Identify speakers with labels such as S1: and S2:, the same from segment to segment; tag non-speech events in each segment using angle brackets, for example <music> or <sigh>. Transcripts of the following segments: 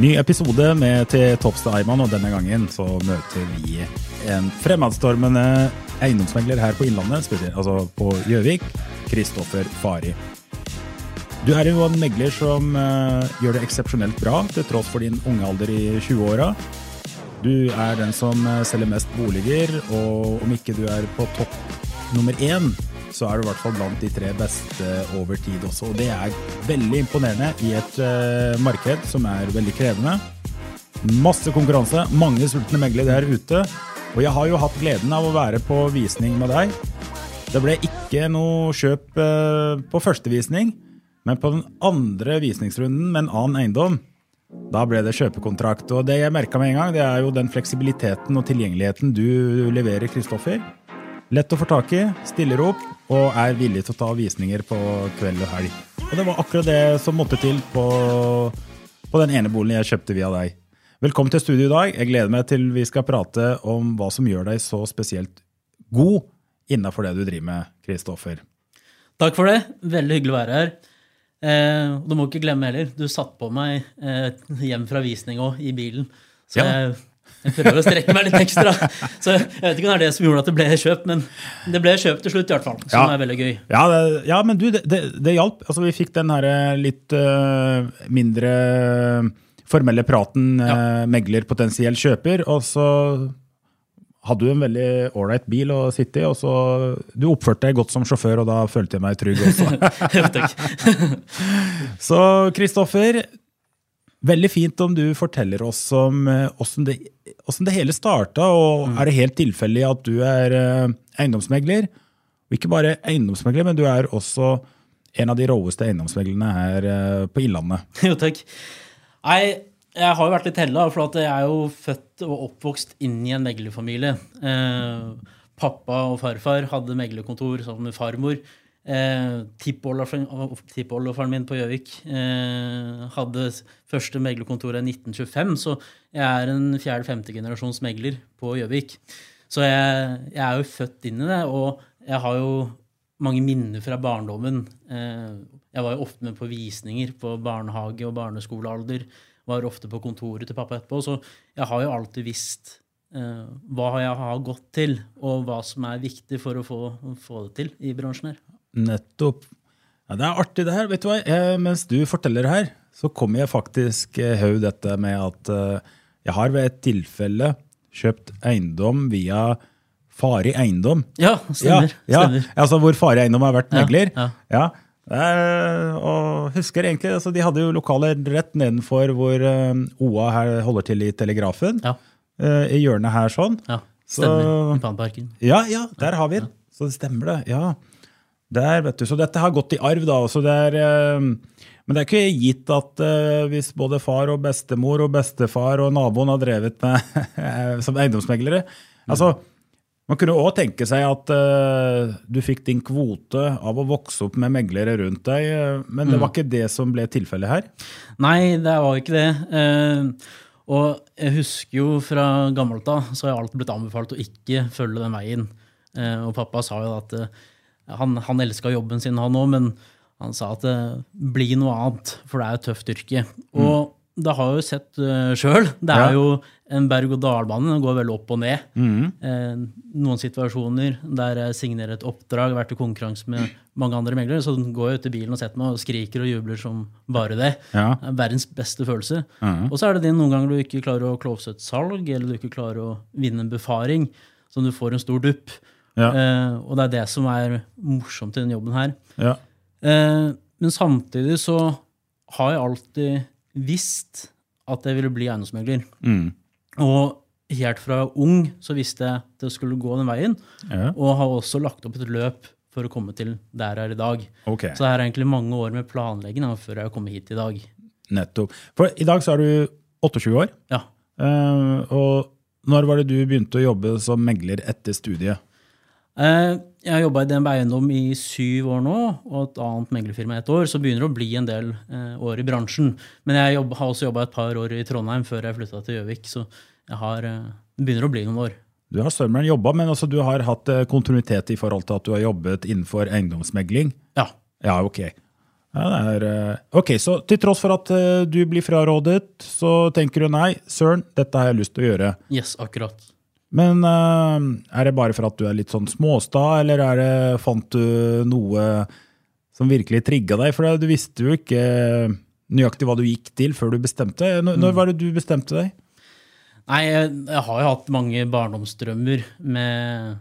S1: Ny episode med Til topps til Eiman, og denne gangen så møter vi en fremadstormende eiendomsmegler her på Innlandet, altså på Gjøvik, Kristoffer Fari. Du er jo en megler som uh, gjør det eksepsjonelt bra, til tross for din unge alder i 20-åra. Du er den som eh, selger mest boliger, og om ikke du er på topp nummer én, så er du i hvert fall blant de tre beste over tid også. Og det er veldig imponerende i et uh, marked som er veldig krevende. Masse konkurranse, mange sultne meglere der ute. Og jeg har jo hatt gleden av å være på visning med deg. Det ble ikke noe kjøp uh, på første visning, men på den andre visningsrunden med en annen eiendom, da ble det kjøpekontrakt. Og det jeg merka med en gang, det er jo den fleksibiliteten og tilgjengeligheten du leverer, Kristoffer. Lett å få tak i, stiller opp og er villig til å ta visninger på kveld og helg. Og det var akkurat det som måtte til på, på den ene boligen jeg kjøpte via deg. Velkommen til studio i dag. Jeg gleder meg til vi skal prate om hva som gjør deg så spesielt god innafor det du driver med, Kristoffer.
S2: Takk for det. Veldig hyggelig å være her. Eh, du må ikke glemme heller, du satt på meg eh, hjem fra visning òg, i bilen. Så
S1: Ja.
S2: jeg, jeg prøver å strekke meg litt ekstra. Så jeg vet ikke om det er det som gjorde at det ble kjøpt, men det ble kjøpt til slutt, i hvert fall. Som
S1: Ja.
S2: er veldig gøy.
S1: Ja, det, ja men du, det, det, det hjalp. Altså, vi fikk den her litt uh, mindre formelle praten øh, megler potensiell kjøper, og så hadde du en veldig ålreit bil å sitte i, og så Du oppførte deg godt som sjåfør, og da følte jeg meg trygg også. <laughs> <laughs> Så Kristoffer, veldig fint om du forteller oss om eh, åssen det, det hele starta, og er det helt tilfeldig at du er eh, eiendomsmegler? Og ikke bare eiendomsmegler, men du er også en av de råeste eiendomsmeglerne her eh, på Innlandet. <laughs>
S2: Jo, takk. Nei, jeg har jo vært litt heldig, for at jeg er jo født og oppvokst inn i en meglerfamilie. Eh, pappa og farfar hadde meglerkontor sammen med farmor. Eh, Tippoldefaren min på Gjøvik eh, hadde første meglerkontoret i 1925, så jeg er en fjerde-femte generasjons megler på Gjøvik. Så jeg, jeg er jo født inn i det, og jeg har jo mange minner fra barndommen. Eh, jeg var jo ofte med på visninger på barnehage- og barneskolealder. Var ofte på kontoret til pappa etterpå. Så jeg har jo alltid visst eh, hva jeg har gått til, og hva som er viktig for å få, få det til i bransjen her.
S1: Nettopp. Ja, det er artig det her. Vet du hva? Jeg, mens du forteller her, så kommer jeg faktisk eh, høy dette med at uh, jeg har ved et tilfelle kjøpt eiendom via Fari Eiendom.
S2: Ja, stemmer.
S1: Ja,
S2: stemmer.
S1: ja, altså hvor Fari Eiendom har vært megler.
S2: ja.
S1: Er, og husker egentlig, altså De hadde jo lokaler rett nedenfor hvor eh, OA her holder til i Telegrafen.
S2: Ja.
S1: Uh, I hjørnet her sånn.
S2: Ja,
S1: Så-
S2: stemmer. I Panparken.
S1: Ja, ja, der har vi den. Så det stemmer det. Ja. Der, vet du. Så dette har gått i arv, da. Så det er, eh, men det er ikke gitt at eh, hvis både far og bestemor og bestefar og naboen har drevet med <laughs> som eiendomsmeglere Altså, man kunne òg tenke seg at eh, du fikk din kvote av å vokse opp med meglere rundt deg, men det var ikke det som ble tilfellet her.
S2: Nei, det var ikke det. Og jeg husker jo fra gammelt av, så har jeg alltid blitt anbefalt å ikke følge den veien. Og pappa sa jo at han, han elska jobben sin, han òg, men han sa at det bli noe annet, for det er et tøft yrke. Og det har jeg jo sett uh, sjøl. Det er
S1: Ja.
S2: jo en berg-og-dal-bane. Den går veldig opp og ned. Eh, noen situasjoner der jeg signerer et oppdrag, vært i konkurranse med mange andre meglere, så går jeg ut i bilen og setter meg og skriker og jubler som bare det.
S1: Ja.
S2: Det er verdens beste følelse. Og så er det det noen ganger du ikke klarer å close et salg, eller du ikke klarer å vinne en befaring, så du får en stor dupp.
S1: Ja.
S2: Eh, og det er det som er morsomt i den jobben her.
S1: Ja.
S2: Eh, men samtidig så har jeg alltid visst at jeg ville bli eiendomsmegler.
S1: Mm.
S2: Og helt fra ung så visste jeg at det skulle gå den veien.
S1: Ja.
S2: Og har også lagt opp et løp for å komme til der jeg er i dag.
S1: Okay.
S2: Så det er egentlig mange år med planlegging før jeg kommer hit i dag.
S1: nettopp. For i dag så er du 28 år,
S2: Ja.
S1: eh, og når var det du begynte å jobbe som megler etter studiet?
S2: Eh, Jeg har jobba i DNB Eiendom i syv år nå, og et annet meglerfirma i ett år. Så begynner det å bli en del eh, år i bransjen. Men jeg har også jobba et par år i Trondheim før jeg flytta til Gjøvik. Så jeg har, eh, det begynner å bli noen år.
S1: Du har større jobba, men også du har hatt kontinuitet i forhold til at du har jobbet innenfor eiendomsmegling.
S2: Ja.
S1: Ja, ok. Ja, det er, ok, Så til tross for at du blir frarådet, så tenker du nei, søren, dette har jeg lyst til å gjøre.
S2: Yes, akkurat.
S1: Men eh, er det bare for at du er litt sånn småsta, eller er det, fant du noe som virkelig trigga deg? For du visste jo ikke nøyaktig hva du gikk til før du bestemte. Når, når var det du bestemte deg?
S2: Nei, jeg, jeg har jo hatt mange barndomsdrømmer med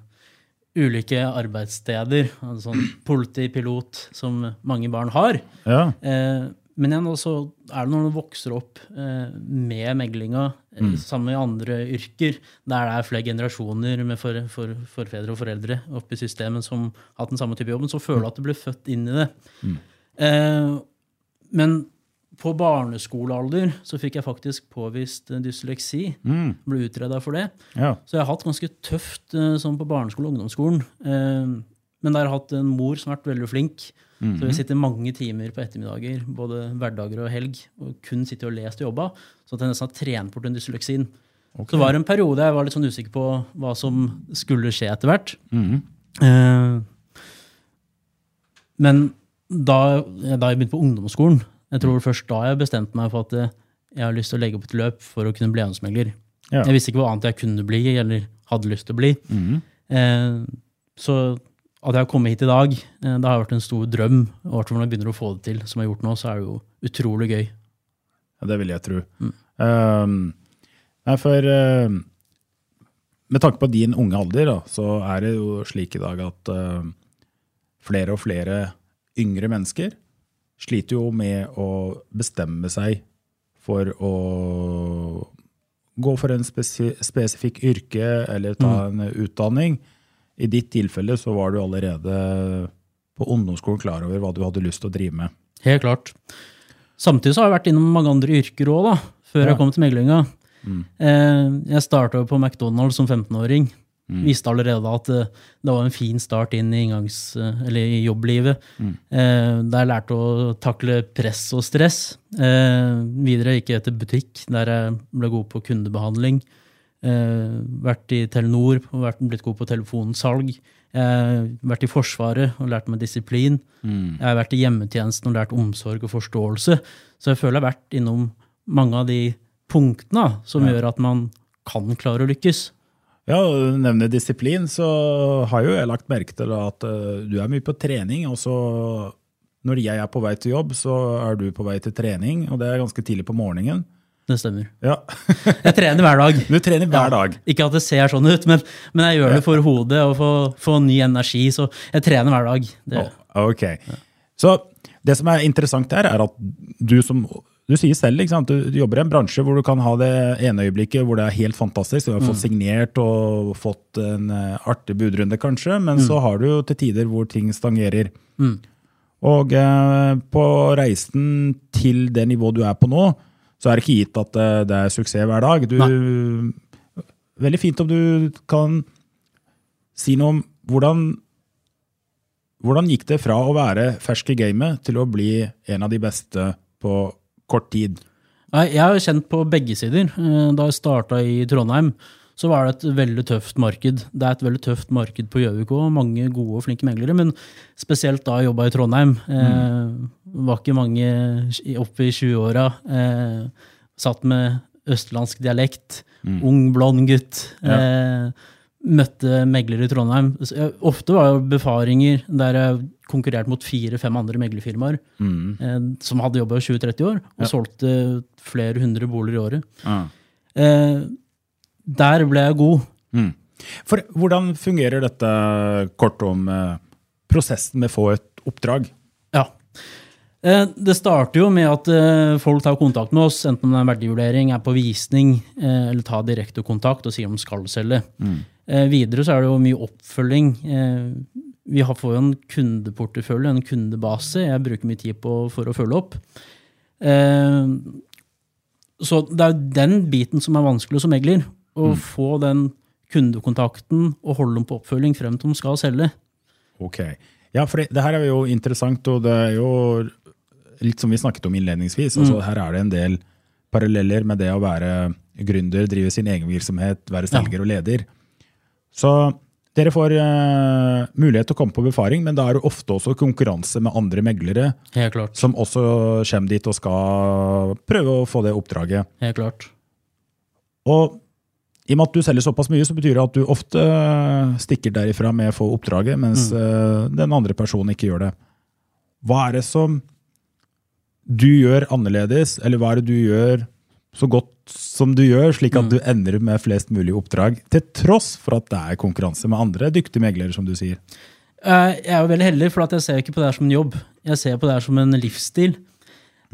S2: ulike arbeidssteder. Altså sånn politipilot, som mange barn har.
S1: Ja.
S2: Eh, men igjen så er det når du vokser opp eh, med meglinga, eh, sammen med andre yrker, der det er flere generasjoner med for, for, forfedre og foreldre oppe i systemet som har hatt den samme type jobben, så føler du at du blir født inn i det. Eh, men på barneskolealder så fikk jeg faktisk påvist dysleksi. dysleksi. Ble utreda for det.
S1: ja.
S2: Så jeg har hatt ganske tøft eh, sånn på barneskole og ungdomsskolen. Eh, men der har jeg hatt en mor som har vært veldig flink. Så vi sitter mange timer på ettermiddager, både hverdager og helg, og kun sitter og lest og jobba. Så at jeg nesten har trent bort den dysleksien. Så det var en periode jeg var litt sånn usikker på hva som skulle skje etter hvert. Eh, men da, da jeg begynte på ungdomsskolen, jeg tror først da jeg bestemte meg for at eh, jeg har lyst til å legge opp et løp for å kunne bli eiendomsmegler.
S1: Ja.
S2: Jeg visste ikke hva annet jeg kunne bli, eller hadde lyst til å bli. Eh, så at jeg har kommet hit i dag, eh, det har vært en stor drøm. Og hvert fall når jeg begynner å få det til, som jeg har gjort nå, så er det jo utrolig gøy.
S1: Ja, det vil jeg tro. Um, nei, for uh, med tanke på din unge alder, da, så er det jo slik i dag at uh, flere og flere yngre mennesker sliter jo med å bestemme seg for å gå for en spesifikk yrke eller ta en utdanning. I ditt tilfelle så var du allerede på ungdomsskolen klar over hva du hadde lyst til å drive med.
S2: Helt klart. Samtidig så har jeg vært innom mange andre yrker òg, før
S1: Ja.
S2: jeg kom til meglinga. Mm. jeg starta på McDonald's som 15-åring. Visste allerede at eh, det var en fin start inn i, inngangs, eh, eller i jobblivet. Mm. der jeg lærte å takle press og stress. Eh, videre gikk jeg til butikk, der jeg ble god på kundebehandling. Eh, vært i Telenor vært, blitt god på telefonsalg. Har vært i Forsvaret og lært meg disiplin. Jeg har vært i hjemmetjenesten og lært omsorg og forståelse. Så jeg føler jeg har vært innom mange av de punktene som som gjør at man kan klare å lykkes.
S1: Ja, og nevner disiplin, så har jo jeg lagt merke til at eh, du er mye på trening. Og så når jeg er på vei til jobb, så er du på vei til trening, og det er ganske tidlig på morgenen.
S2: Det stemmer.
S1: Ja, <laughs>
S2: Jeg trener hver dag.
S1: Du trener hver dag.
S2: Ikke at det ser sånn ut, men, men jeg gjør det for hodet og for, for ny energi. Så jeg trener hver dag. Det,
S1: Ok. Så det som er interessant her, er at du som du sier selv, sant? Du, du jobber i en bransje hvor du kan ha det ene øyeblikket hvor det er helt fantastisk. Du har fått signert og fått en eh, artig budrunde, kanskje, men så har du jo til tider hvor ting stagnerer. Og eh, på reisen til det nivået du er på nå, så er det ikke gitt at eh, det er suksess hver dag. Du, veldig fint om du kan si noe om hvordan hvordan gikk det fra å være fersk i gamet til å bli en av de beste på kort tid?
S2: Nei, Jeg har kjent på begge sider. Eh, Da jeg starta i Trondheim, så var det et veldig tøft marked. Det er et veldig tøft marked på Gjøvik òg, mange gode og flinke meglere. Men spesielt da jeg jobba i Trondheim. Eh, var ikke mange oppe i 20-åra. Eh, satt med østlandsk dialekt. Ung, blond gutt. Eh, møtte meglere i Trondheim. Jeg- Ofte var det befaringer der jeg konkurrerte mot fire-fem andre meglerfirmaer eh, som hadde jobba i 20-30 år, og solgte flere hundre boliger i året. Eh, der ble jeg god.
S1: For hvordan fungerer dette kort om eh, prosessen med å få et oppdrag?
S2: Ja. Eh, Det starter jo med at eh, folk tar kontakt med oss, enten om det er en verdivurdering, er på visning, eller tar direkte kontakt og sier om de skal selge. Mm. Videre så er det jo mye oppfølging. Eh, vi har, får jo en kundeportefølje, en kundebase, jeg bruker mye tid på for å følge opp. Eh, så det er jo den biten som er vanskelig som megler. Å få den kundekontakten og holde dem på oppfølging frem til de skal selge.
S1: Ok. Ja, for det, det her er jo interessant, og det er jo litt som vi snakket om innledningsvis. Altså, Her er det en del paralleller med det å være gründer, drive sin egen virksomhet, være selger og leder. Så dere får uh, mulighet til å komme på befaring, men da er det ofte også konkurranse med andre meglere
S2: Helt klart.
S1: som også kommer dit og skal prøve å få det oppdraget.
S2: Helt klart.
S1: Og i og med at du selger såpass mye, så betyr det at du ofte stikker derifra med å få oppdraget, mens mm. den andre personen ikke gjør det. Hva er det som du gjør annerledes, eller hva er det du gjør så godt som du gjør, slik at du ender med flest mulig oppdrag, til tross for at det er konkurranse med andre dyktige meglere, som du sier?
S2: Eh, Jeg er jo veldig heldig, for at jeg ser ikke på det her som en jobb. Jeg ser på det her som en livsstil.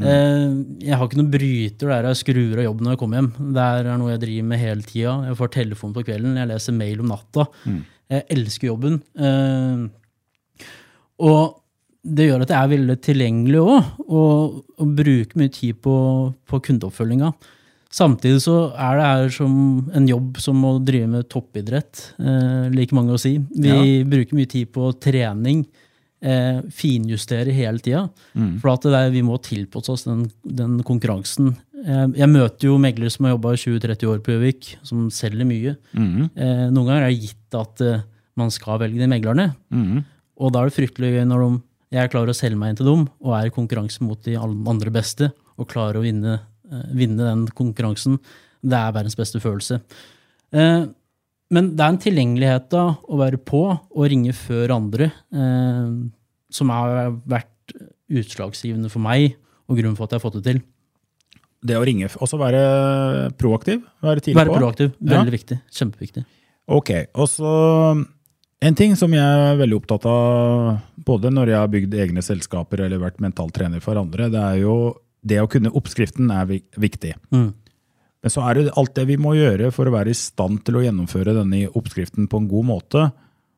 S2: Eh, Jeg har ikke noen bryter der jeg skrur av jobben når jeg kommer hjem. Det er noe jeg driver med hele tida. Jeg får telefon på kvelden, jeg leser mail om natta. Jeg elsker jobben. Eh, Og det gjør at jeg er veldig tilgjengelig òg, og, og bruker mye tid på, på kundeoppfølginga. Samtidig så er det her som en jobb som å drive med toppidrett, eh, liker mange å si. Vi bruker mye tid på trening, eh, finjustere hele tida. For at det er, vi må tilpasse oss den, den konkurransen. Eh, jeg møter jo meglere som har jobba 20-30 år på Gjøvik, som selger mye. Eh, noen ganger er det gitt at eh, man skal velge de meglerne. Og da er det fryktelig gøy når de, jeg klarer å selge meg inn til dem og er i konkurranse mot de andre beste og klarer å vinne, eh, vinne den konkurransen. Det er verdens beste følelse. Eh, men det er en tilgjengelighet da å være på og ringe før andre eh, som har vært utslagsgivende for meg, og grunnen for at jeg har fått det til.
S1: Det å ringe, også være proaktiv, være tidlig
S2: Være
S1: på.
S2: proaktiv.
S1: Ja.
S2: Veldig viktig. Kjempeviktig.
S1: Ok, og så en ting som jeg er veldig opptatt av, både når jeg har bygd egne selskaper eller vært mentaltrener for andre, det er jo det å kunne oppskriften er viktig.
S2: Mm.
S1: Men så er det alt det vi må gjøre for å være i stand til å gjennomføre denne oppskriften på en god måte.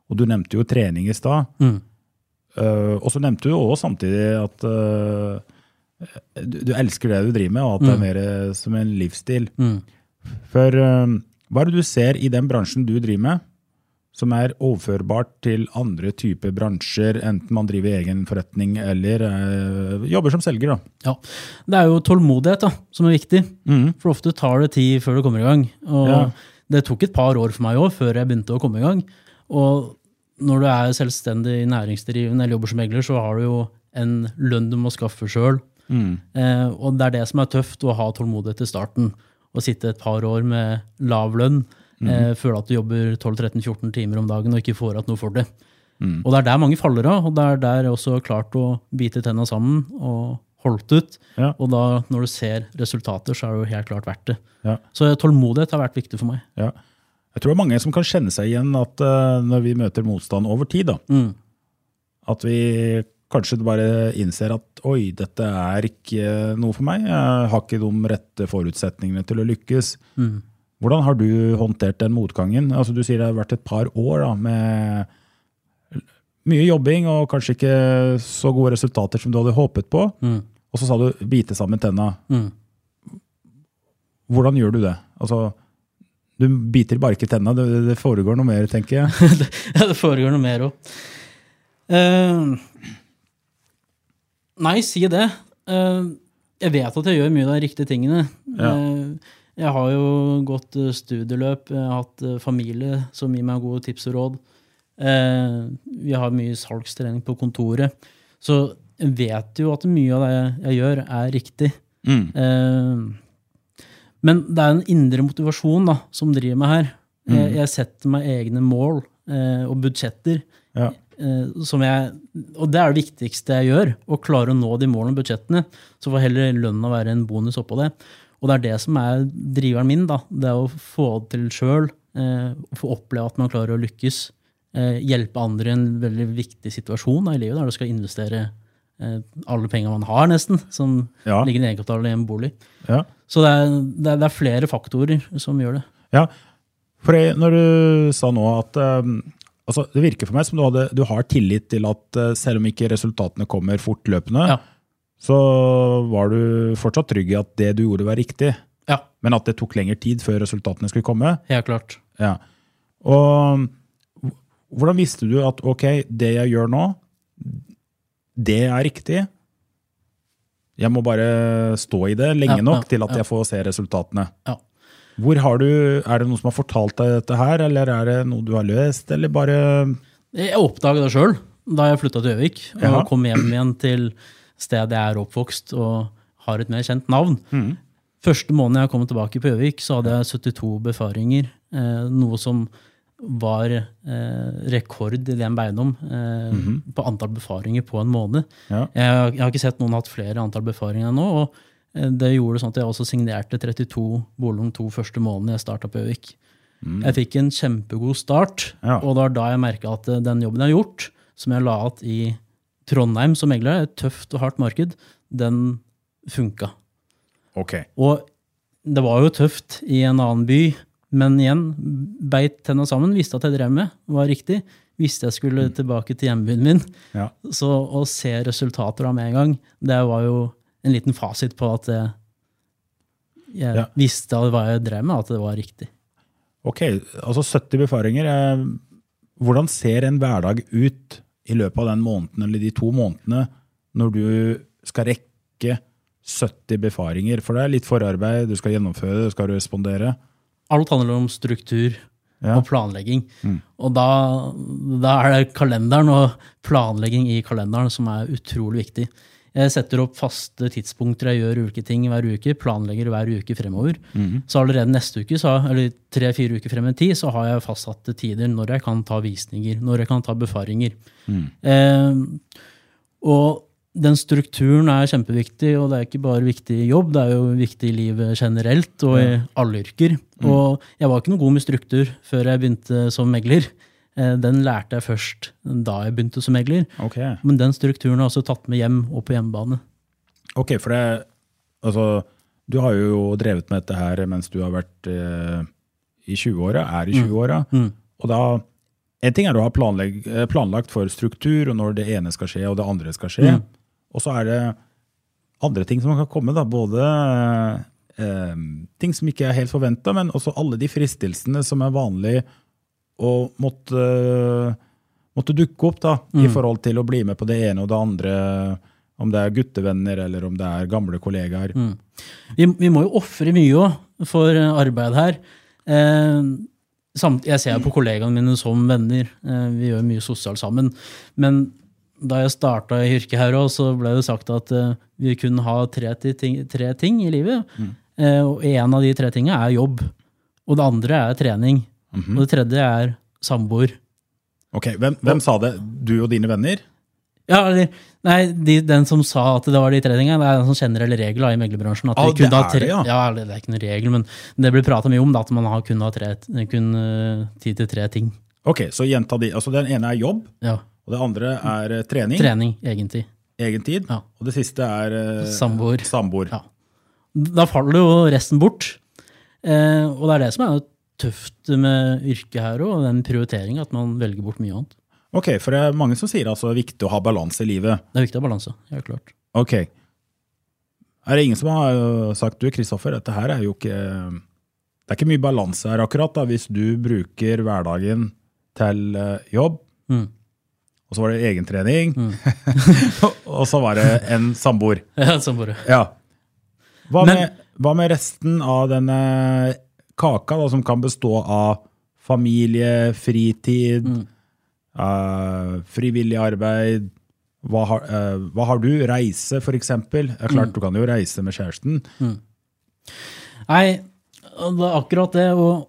S1: Og du nevnte jo trening i stad.
S2: Mm.
S1: Eh, og så nevnte du også samtidig at uh, du, du elsker det du driver med, og at det er mer som en livsstil.
S2: Mm.
S1: For uh, hva er det du ser i den bransjen du driver med, som er overførbart til andre typer bransjer, enten man driver egen forretning eller eh, jobber som selger? da?
S2: Ja. Det er jo tålmodighet da, som er viktig.
S1: mm.
S2: For ofte tar det tid før du kommer i gang. Og
S1: Ja.
S2: det tok et par år for meg òg, før jeg begynte å komme i gang. Og når du er selvstendig næringsdrivende eller jobber som megler, så har du jo en lønn du må skaffe sjøl. Eh, og det er det som er tøft, å ha tålmodighet i starten. Å sitte et par år med lav lønn, eh, føle at du jobber 12-13-14 timer om dagen og ikke får igjen noe for det. Og det er der mange faller av, og det er der jeg også har klart å bite tenna sammen og holdt ut.
S1: Ja.
S2: Og da, når du ser resultater, så er det jo helt klart verdt det.
S1: Ja.
S2: Så tålmodighet har vært viktig for meg.
S1: Ja. Jeg tror det er mange som kan kjenne seg igjen at uh, når vi møter motstand over tid, da,
S2: Mm.
S1: at vi kanskje bare innser at oi, dette er ikke noe for meg. Jeg har ikke de rette forutsetningene til å lykkes.
S2: Mm.
S1: Hvordan har du håndtert den motgangen? Altså, du sier det har vært et par år da, med mye jobbing og kanskje ikke så gode resultater som du hadde håpet på.
S2: Mm.
S1: Og så sa du bite sammen tenna.
S2: Mm.
S1: Hvordan gjør du det? Altså, du biter bare ikke tenna, det, det foregår noe mer, tenker jeg. <laughs>
S2: Ja, det foregår noe mer òg. nei, si det. Uh, jeg vet at jeg gjør mye av de riktige tingene.
S1: Ja.
S2: Uh, jeg har jo gått eh, studieløp, jeg har hatt eh, familie som gir meg gode tips og råd. Eh, vi har mye salgstrening på kontoret. Så jeg vet jo at mye av det jeg gjør, er riktig. Eh, men det er en indre motivasjon da, som driver meg her. Jeg, jeg setter meg egne mål eh, og budsjetter.
S1: Ja.
S2: eh, som jeg, og det er det viktigste jeg gjør. Å klare å nå de målene og budsjettene. Så får heller lønna være en bonus oppå det. Og det er det som er driveren min. da, Det er å få det til sjøl. Eh, få oppleve at man klarer å lykkes. Eh, hjelpe andre i en veldig viktig situasjon da, i livet, der du skal investere eh, alle pengene man har, nesten, som
S1: Ja.
S2: ligger i egenkapital i en bolig.
S1: Ja.
S2: Så det er, det, er, det er flere faktorer som gjør det.
S1: Ja, for når du sa nå at um, altså, Det virker for meg som du, hadde, du har tillit til at eh, selv om ikke resultatene kommer fortløpende,
S2: Ja.
S1: så var du fortsatt trygg i at det du gjorde, var riktig.
S2: Ja,
S1: Men at det tok lengre tid før resultatene skulle komme.
S2: helt klart.
S1: Ja. Og hvordan visste du at ok, det jeg gjør nå, det er riktig? Jeg må bare stå i det lenge nok til at jeg får se resultatene.
S2: Ja.
S1: Hvor har du, Er det noen som har fortalt deg dette her, eller er det noe du har løst, eller bare
S2: Jeg oppdaga det sjøl da jeg flytta til Gjøvik og kom hjem igjen til stedet jeg er oppvokst og har et mer kjent navn.
S1: Mm.
S2: Første måneden jeg kom tilbake på Gjøvik, så hadde jeg 72 befaringer. Eh, noe som var eh, rekord i den beiendom eh, på antall befaringer på en måned.
S1: Ja.
S2: Jeg, jeg har ikke sett noen hatt flere antall befaringer enn nå. og eh, det gjorde sånn at jeg også signerte 32 Bolung to første månedene jeg starta på Gjøvik. Jeg fikk en kjempegod start,
S1: Mm. Ja.
S2: og det var da jeg merka at eh, den jobben jeg har gjort, som jeg la igjen i Trondheim som megler, et tøft og hardt marked, den funka.
S1: Okay.
S2: Og det var jo tøft i en annen by, men igjen, beit tenna sammen, visste at jeg drev med, var riktig. Visste jeg skulle tilbake til hjembyen min.
S1: Ja.
S2: Så å se resultater av med en gang, det var jo en liten fasit på at jeg, jeg
S1: Ja.
S2: visste hva jeg drev med, at det var riktig.
S1: Ok, altså 70 befaringer. Eh, hvordan ser en hverdag ut i løpet av den måneden eller de to månedene når du skal rekke 70 befaringer? For det er litt forarbeid, du skal gjennomføre, du skal respondere.
S2: Alt handler om struktur
S1: Ja.
S2: og planlegging. Og da, da er det kalenderen og planlegging i kalenderen som er utrolig viktig. Jeg setter opp faste tidspunkter jeg gjør ulike ting hver uke, planlegger hver uke fremover. Så allerede neste uke, så, eller tre-fire uker frem i tid, så har jeg fastsatte tider når jeg kan ta visninger, når jeg kan ta befaringer. Eh, og den strukturen er kjempeviktig, og det er ikke bare viktig i jobb, det er jo viktig i livet generelt og i alle yrker. Og jeg var ikke noe god med struktur før jeg begynte som megler. Eh, Den lærte jeg først da jeg begynte som megler.
S1: Okay.
S2: Men den strukturen har jeg også tatt med hjem og på hjemmebane.
S1: Ok, for det, altså, du har jo drevet med dette her mens du har vært eh, i 20-åra, er i 20-åra. Og da, en ting er å ha eh, planlagt for struktur, og når det ene skal skje, og det andre skal skje. Og så er det andre ting som kan komme, da. Både eh, ting som ikke er helt forventa, men også alle de fristelsene som er vanlig å måtte, måtte dukke opp da, i forhold til å bli med på det ene og det andre. Om det er guttevenner eller om det er gamle kollegaer.
S2: Vi, vi må jo ofre mye òg for eh, arbeid her. Eh, samt, jeg ser på kollegaene mine som venner. Eh, vi gjør mye sosialt sammen. Men da jeg starta i yrket her òg, så ble det sagt at eh, vi kunne ha tre, ting, tre ting i livet. Eh, og en av de tre tingene er jobb. Og det andre er trening. Og det tredje er samboer.
S1: Ok, hvem, hvem sa det? Du og dine venner?
S2: Ja, nei, de, Den som sa at det var de tre tingene, det er en sånn generell regel da, i meglerbransjen. At
S1: Ah, det er
S2: tre,
S1: det, ja.
S2: ja. Det er ikke noen regel, men det blir prata mye om da, at man har kun har tre, kun, uh, tid til tre ting.
S1: Ok, så gjenta de. Altså Den ene er jobb,
S2: Ja.
S1: Og det andre er eh, trening.
S2: Trening, egentid.
S1: Egen tid.
S2: Ja.
S1: Og det siste er eh,
S2: Samboer.
S1: samboer.
S2: Ja. Da faller jo resten bort. Eh, og det er det som er tøft med yrket her òg, den prioriteringa, at man velger bort mye annet.
S1: Ok, for det er mange som sier altså det er viktig å ha balanse i livet.
S2: Det er viktig å ha balanse. helt klart.
S1: Ok. Er det ingen som har øh, sagt du, Kristoffer, dette her er jo ikke Det er ikke mye balanse her akkurat, da, hvis du bruker hverdagen til jobb,
S2: Mm.
S1: Og så var det egentrening, <laughs> og så var det en samboer. <laughs>
S2: Ja, en samboer.
S1: Ja. Hva,
S2: Men-
S1: med, hva med resten av denne kaka, da, som kan bestå av familie, fritid,
S2: Mm.
S1: uh, frivillig arbeid? Hva har, uh, hva har du? Reise, eksempel. Det er
S2: Mm.
S1: klart du kan jo reise med kjæresten.
S2: Nei, det er akkurat det. Og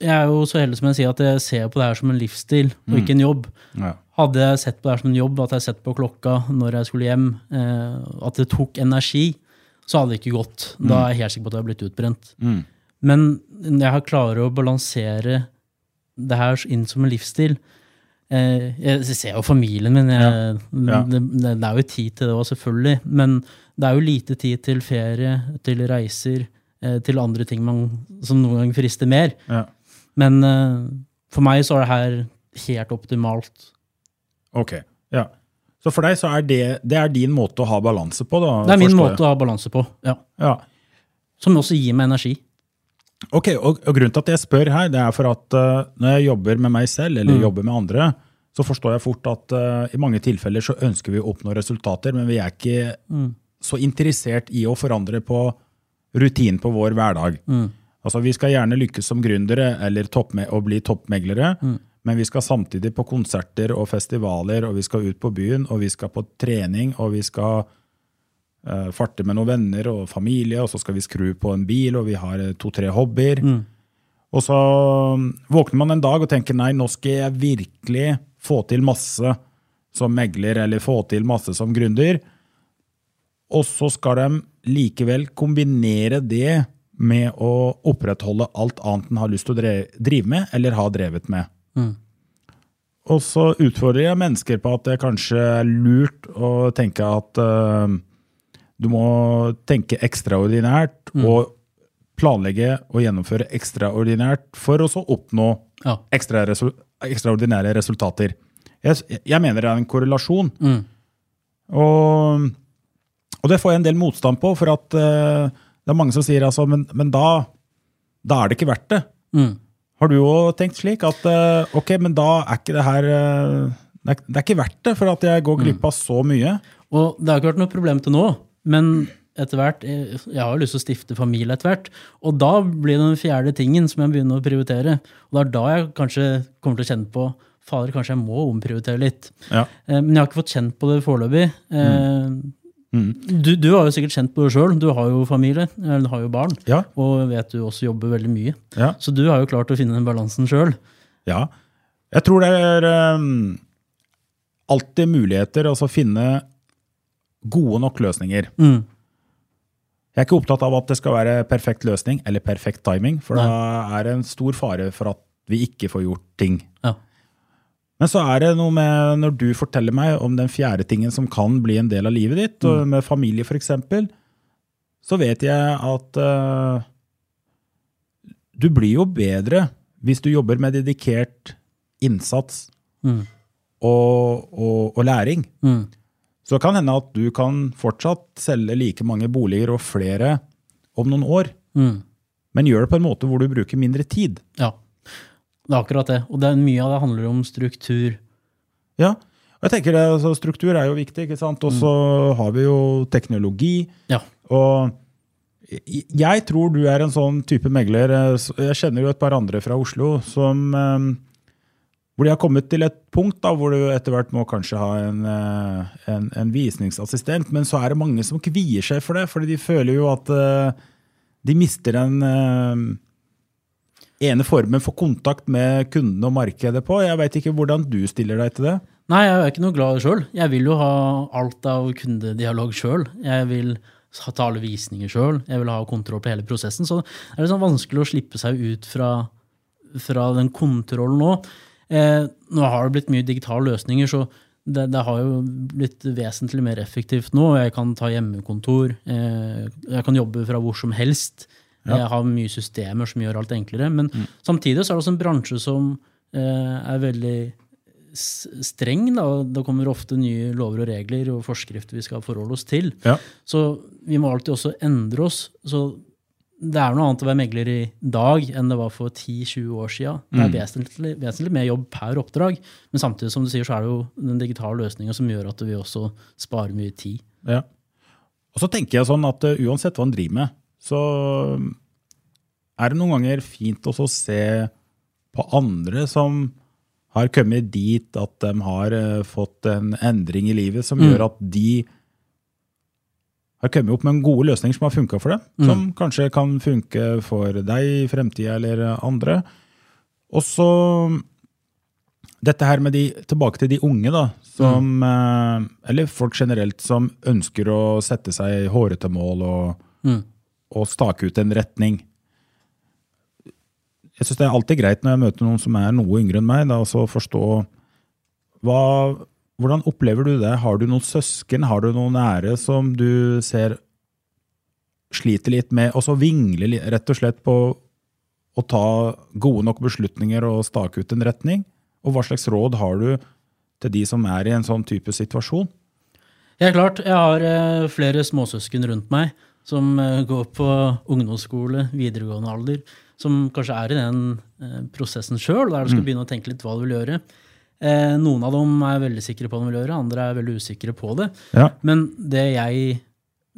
S2: jeg er jo så heldig som jeg sier at jeg ser på det her som en livsstil, og ikke en jobb.
S1: Ja.
S2: Hadde jeg sett på det her som en jobb, at jeg sett på klokka når jeg skulle hjem, eh, at det tok energi, så hadde det ikke gått. Da er jeg helt sikker på at jeg har blitt utbrent.
S1: Mm.
S2: Men jeg har klarer å balansere det her inn som en livsstil. Eh, jeg ser jo familien min. Jeg,
S1: Ja.
S2: Det, det, det er jo tid til det òg, selvfølgelig. Men det er jo lite tid til ferie, til reiser, eh, til andre ting man, som noen ganger frister mer.
S1: Ja.
S2: Men for meg så er det her helt optimalt.
S1: Ok, ja. Så for deg så er det, det er din måte å ha balanse på, da?
S2: Det er min måte å ha balanse på, ja.
S1: Ja.
S2: Som også gir meg energi.
S1: Ok, og, og grunnen til at jeg spør her, det er for at uh, når jeg jobber med meg selv, eller jobber med andre, så forstår jeg fort at uh, i mange tilfeller så ønsker vi å oppnå resultater, men vi er ikke så interessert i å forandre på rutinen på vår hverdag. Altså, vi skal gjerne lykkes som gründere eller toppme og bli toppmeglere, men vi skal samtidig på konserter og festivaler, og vi skal ut på byen, og vi skal på trening, og vi skal uh, farte med noen venner og familie, og så skal vi skru på en bil, og vi har eh, to-tre hobbyer. Og så mm, våkner man en dag og tenker nei, nå skal jeg virkelig få til masse som megler, eller få til masse som gründer. Og så skal de likevel kombinere det med å opprettholde alt annet en har lyst til å drive med, eller har drevet med. Og så utfordrer jeg mennesker på at det kanskje er lurt å tenke at uh, du må tenke ekstraordinært og planlegge og gjennomføre ekstraordinært for å så oppnå
S2: Ja.
S1: ekstra resu ekstraordinære resultater. Jeg, jeg mener det er en korrelasjon. Og, og det får jeg en del motstand på, for at uh, det er mange som sier altså, men, men da, da er det ikke verdt det.
S2: Mm.
S1: Har du jo tenkt slik at eh, ok, men da er ikke det her eh, det, er, det er ikke verdt det, for at jeg går glipp av så mye.
S2: Og det har ikke vært noe problem til nå, men etter hvert, eh, jeg har jo lyst til å stifte familie etter hvert, og da blir det den fjerde tingen som jeg begynner å prioritere. Og det er da jeg kanskje kommer til å kjenne på fader, kanskje jeg må omprioritere litt.
S1: Ja.
S2: Men jeg har ikke fått kjent på det foreløpig. Eh, Du, du har jo sikkert kjent på det sjøl. Du har jo familie, eller du har jo barn,
S1: Ja.
S2: og vet du også jobber veldig mye.
S1: Ja.
S2: Så du har jo klart å finne den balansen sjøl.
S1: Ja. Jeg tror det er um, alltid muligheter altså å finne gode nok løsninger.
S2: Mm.
S1: Jeg er ikke opptatt av at det skal være perfekt løsning eller perfekt timing, for da er det en stor fare for at vi ikke får gjort ting.
S2: Ja.
S1: Men så er det noe med når du forteller meg om den fjerde tingen som kan bli en del av livet ditt, og med familie f.eks., så vet jeg at uh, du blir jo bedre hvis du jobber med dedikert innsats
S2: Mm.
S1: og, og, og læring.
S2: Mm.
S1: Så kan hende at du kan fortsatt selge like mange boliger og flere om noen år,
S2: Mm.
S1: men gjør det på en måte hvor du bruker mindre tid.
S2: Ja. Det er akkurat det. Og det er mye av det handler om struktur.
S1: Ja, og jeg tenker det, altså, Struktur er jo viktig, ikke sant? og så har vi jo teknologi.
S2: Ja.
S1: Og jeg- tror du er en sånn type megler. eh, Jeg kjenner jo et par andre fra Oslo som eh, hvor de har kommet til et punkt da, hvor du etter hvert må kanskje ha en, eh, en, en visningsassistent, men så er det mange som kvier seg for det, fordi de føler jo at de mister eh, ene formen for kontakt med kundene og markedet på. Jeg veit ikke hvordan du stiller deg til det.
S2: Nei, jeg er ikke noe glad sjøl. Jeg vil jo ha alt av kundedialog sjøl. Jeg vil ta alle visninger sjøl. Jeg vil ha kontroll på hele prosessen. Så det er litt sånn vanskelig å slippe seg ut fra, fra den kontrollen nå. Eh, nå har det blitt mye digitale løsninger, så det, det har jo blitt vesentlig mer effektivt nå. Jeg kan ta hjemmekontor. Eh, jeg kan jobbe fra hvor som helst. Jeg har mye systemer som gjør alt enklere. Men samtidig så er det også en bransje som eh, er veldig streng. Da. Det kommer ofte nye lover og regler og forskrifter vi skal forholde oss til.
S1: Ja.
S2: Så vi må alltid også endre oss. Så det er noe annet å være megler i dag enn det var for 10-20 år siden. Det er vesentlig, vesentlig mer jobb per oppdrag, men samtidig som du sier, så er det jo den digitale løsninga som gjør at vi også sparer mye tid.
S1: Ja. Og så tenker jeg sånn at uh, uansett hva en driver med, så er det noen ganger fint å se på andre som har kommet dit at de har eh, fått en endring i livet som gjør at de har kommet opp med en gode løsninger som har funka for dem. Som kanskje kan funke for deg i fremtida eller andre. Og så dette her med de, tilbake til de unge, da, som, mm. eller folk generelt som ønsker å sette seg hårete mål og,
S2: Mm.
S1: Og stake ut en retning. Jeg syns det er alltid greit når jeg møter noen som er noe yngre enn meg, da, også å forstå hva, hvordan opplever du det? Har du noen søsken, har du noen nære som du ser sliter litt med, og så vingle litt, rett og slett på å ta gode nok beslutninger og stake ut en retning? og hva slags råd har du til de som er i en sånn type situasjon?
S2: Helt klart. Jeg har eh, flere småsøsken rundt meg som eh, går på ungdomsskole, videregående alder, som kanskje er i den eh, prosessen sjøl, der du skal begynne å tenke litt hva du vil gjøre. Eh, noen av dem er veldig sikre på hva de vil gjøre, andre er veldig usikre på det.
S1: Ja.
S2: Men det jeg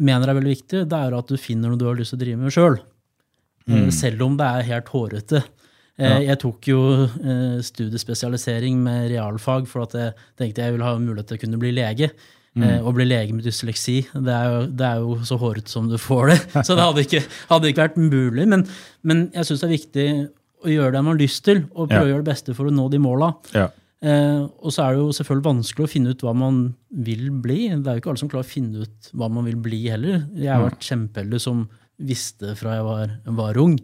S2: mener er veldig viktig, det er at du finner noe du har lyst til å drive med sjøl. Selv om det er helt hårete. Ja. Jeg tok jo studiespesialisering med realfag for at jeg tenkte jeg ville ha mulighet til å kunne bli lege. Eh, Å bli lege med dysleksi, det er, jo, det er jo så hårete som du får det. <laughs> Så det hadde ikke, hadde ikke vært mulig. Men, men jeg syns det er viktig å gjøre det man har lyst til, og prøve
S1: Ja.
S2: å gjøre det beste for å nå de måla.
S1: Ja.
S2: Eh, og så er det jo selvfølgelig vanskelig å finne ut hva man vil bli. Det er jo ikke alle som klarer å finne ut hva man vil bli heller. Jeg har vært kjempeheldig som visste fra jeg var, var ung.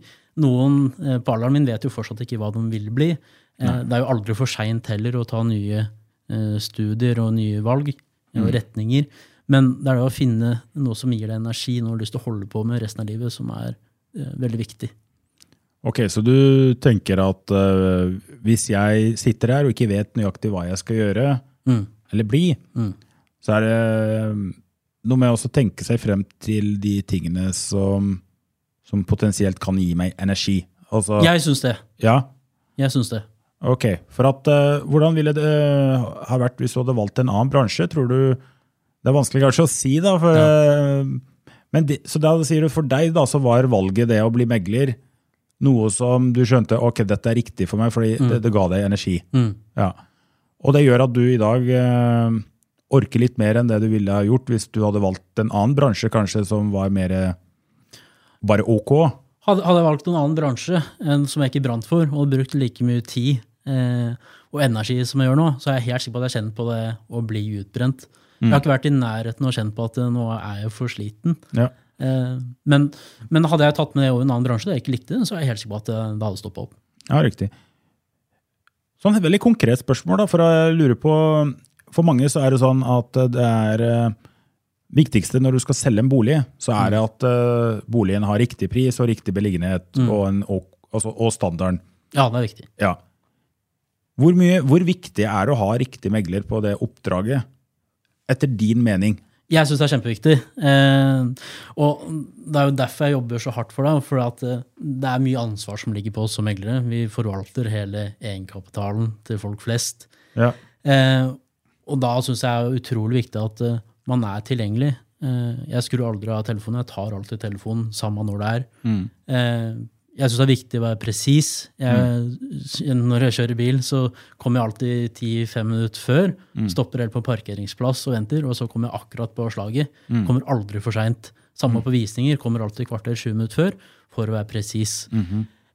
S2: Noen eh, på alderen min vet jo fortsatt ikke hva de vil bli. Eh, det er jo aldri for seint heller å ta nye eh, studier og nye valg og retninger. Men det er det å finne noe som gir deg energi, noe du har lyst til å holde på med resten av livet, som er eh, veldig viktig.
S1: Ok, så du tenker at eh, hvis jeg sitter her og ikke vet nøyaktig hva jeg skal gjøre,
S2: Mm.
S1: eller bli,
S2: Mm.
S1: så er det eh, noe med å tenke seg frem til de tingene som, som potensielt kan gi meg energi. Altså,
S2: Jeg syns det.
S1: Ja,
S2: Jeg syns det.
S1: Ok. For at, uh, hvordan ville det eh, ha vært hvis du hadde valgt en annen bransje? Tror du Det er vanskelig kanskje å si, da. For, eh, men de, så da sier du for deg da, så var valget det å bli megler noe som du skjønte ok, dette er riktig for meg, fordi det, det ga deg energi.
S2: Mm.
S1: Ja. Og det gjør at du i dag eh, orker litt mer enn det du ville ha gjort hvis du hadde valgt en annen bransje kanskje som var mer bare ok.
S2: Hadde, hadde jeg valgt en annen bransje enn som jeg ikke brant for, og brukt like mye tid eh, og energi som jeg gjør nå, så er jeg helt sikker på at jeg kjenner på det å bli utbrent. Jeg har ikke vært i nærheten og kjent på at eh, nå er jeg for sliten.
S1: Ja.
S2: Eh, men, men hadde jeg tatt med det over en annen bransje det jeg ikke likte så er jeg helt sikker på at det, det hadde stoppa opp.
S1: Ja, riktig. Sånn et veldig konkret spørsmål, da, for jeg lurer på For mange så er det sånn at det er eh, viktigste når du skal selge en bolig, så er det at uh, boligen har riktig pris og riktig beliggenhet og, en, og, altså, og standarden.
S2: Ja, det er viktig.
S1: Ja. Hvor, mye, hvor viktig er det å ha riktig megler på det oppdraget, etter din mening?
S2: Jeg syns det er kjempeviktig. Eh, og det er jo derfor jeg jobber så hardt for det. For at eh, det er mye ansvar som ligger på oss som meglere. Vi forvalter hele egenkapitalen til folk flest.
S1: Ja.
S2: Eh, og da syns jeg det er utrolig viktig at eh, man er tilgjengelig. Eh, jeg skrur aldri av telefonen. Jeg tar alltid telefonen, samme når det er. Mm. jeg syns det er viktig å være presis. Mm. Når jeg kjører bil, så kommer jeg alltid 10-5 minutter før. Stopper helt på parkeringsplass og venter, og så kommer jeg akkurat på slaget. Kommer aldri for seint. Samme på visninger. Kommer alltid kvarter 20 minutter før for å være presis.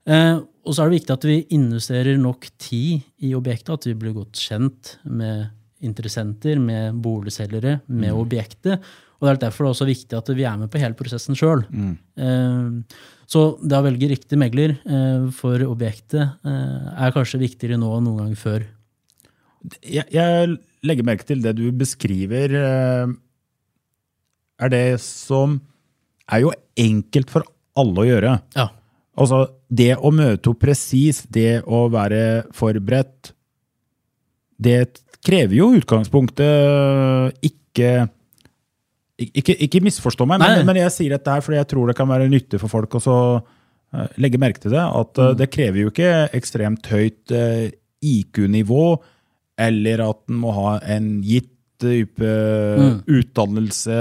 S2: Eh, og så er det viktig at vi investerer nok tid i objektet, at vi blir godt kjent med interessenter, med boligselgere, med objektet. Og det er derfor det er også viktig at vi er med på hele prosessen sjøl. Mm. så det å velge riktig megler eh, for objektet eh, er kanskje viktigere nå enn noen gang før.
S1: Jeg, jeg legger merke til det du beskriver, eh, er det som er jo enkelt for alle å gjøre.
S2: Ja.
S1: Altså, det å møte opp presis, det å være forberedt, det krever jo utgangspunktet ikke ikke, ikke misforstå meg, men, men jeg sier dette her fordi jeg tror det kan være nyttig for folk å eh, legge merke til det. At
S2: Mm.
S1: eh, det krever jo ikke ekstremt høyt eh, IQ-nivå, eller at en må ha en gitt type
S2: Mm.
S1: utdannelse,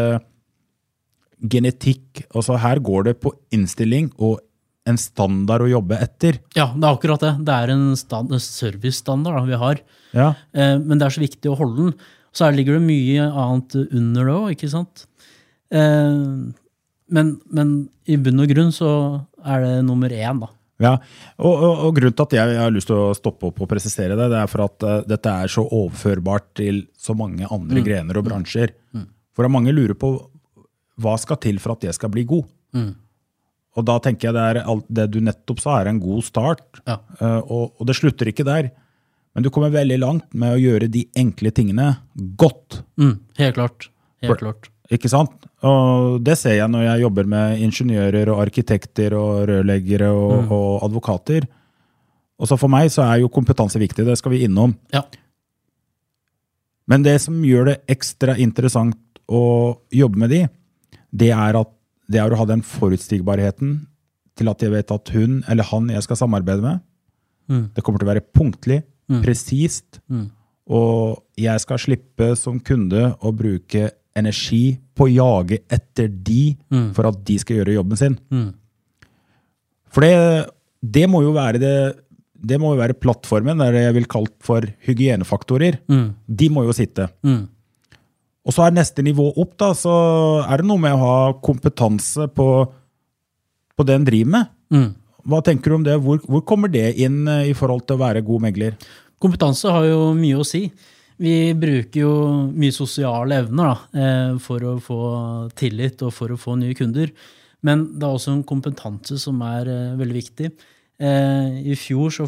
S1: genetikk. Altså her går det på innstilling og en standard å jobbe etter.
S2: ja, det er akkurat det. Det er en, stand, en servicestandard vi har.
S1: Ja,
S2: Eh, men det er så viktig å holde den. Så her ligger det mye annet under det òg, ikke sant? Eh, men, men i bunn og grunn så er det nummer én, da.
S1: Ja, og, og, og grunnen til at jeg, jeg har lyst til å stoppe opp og presisere det, det er for at uh, dette er så overførbart til så mange andre grener og bransjer. For at mange lurer på hva skal til for at jeg skal bli god. Og da tenker jeg det, er, alt det du nettopp sa, er en god start.
S2: Ja.
S1: Eh, og, og det slutter ikke der. Men du kommer veldig langt med å gjøre de enkle tingene godt.
S2: Mm, helt klart. Helt
S1: For-
S2: klart.
S1: Ikke sant? Og det ser jeg når jeg jobber med ingeniører og arkitekter og rørleggere og, og advokater. Og så for meg så er jo kompetanse viktig, det skal vi innom.
S2: Ja.
S1: Men det som gjør det ekstra interessant å jobbe med de, det er, at, det er å ha den forutsigbarheten til at jeg vet at hun eller han jeg skal samarbeide med,
S2: Mm.
S1: det kommer til å være punktlig, presist, og jeg skal slippe som kunde å bruke energi på å jage etter de for at de skal gjøre jobben sin.
S2: Mm.
S1: For det, det må jo være det det må jo være plattformen, det jeg vil kalt for hygienefaktorer. De må jo sitte.
S2: Mm.
S1: Og så er neste nivå opp, da, så er det noe med å ha kompetanse på, på det en driver med.
S2: Mm.
S1: Hva tenker du om det? Hvor, hvor kommer det inn eh, i forhold til å være god megler?
S2: Kompetanse har jo mye å si. Vi bruker jo mye sosiale evner da, eh, for å få tillit og for å få nye kunder. Men det er også en kompetanse som er eh, veldig viktig. I fjor så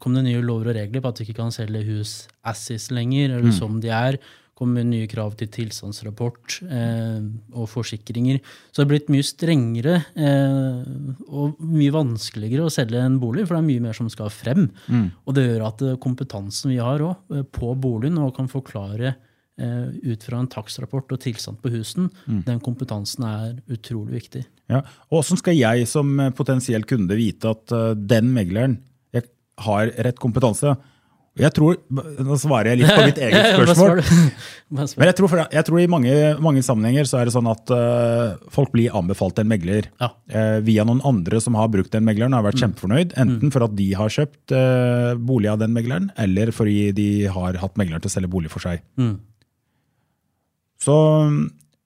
S2: kom det nye lover og regler på at du ikke kan selge hus assis lenger, eller som de er. Kom med nye krav til tilstandsrapport eh, og forsikringer. Så det har blitt mye strengere eh, og mye vanskeligere å selge en bolig, for det er mye mer som skal frem. Og det gjør at eh, kompetansen vi har også, eh, på boligen og kan forklare eh, ut fra en takstrapport og tilstand på husen, den kompetansen er utrolig viktig.
S1: Ja. Og Hvordan skal jeg som eh, potensiell kunde vite at den megleren jeg har rett kompetanse? Jeg tror, Nå svarer jeg litt på mitt <laughs> eget spørsmål. <laughs> Men jeg tror, jeg tror i mange, mange sammenhenger så er det sånn at uh, folk blir anbefalt en megler
S2: Ja.
S1: uh, via noen andre som har brukt den megleren og har vært kjempefornøyd. Enten for at de har kjøpt uh, bolig av den megleren, eller fordi de har hatt megleren til å selge bolig for seg.
S2: Mm.
S1: Så,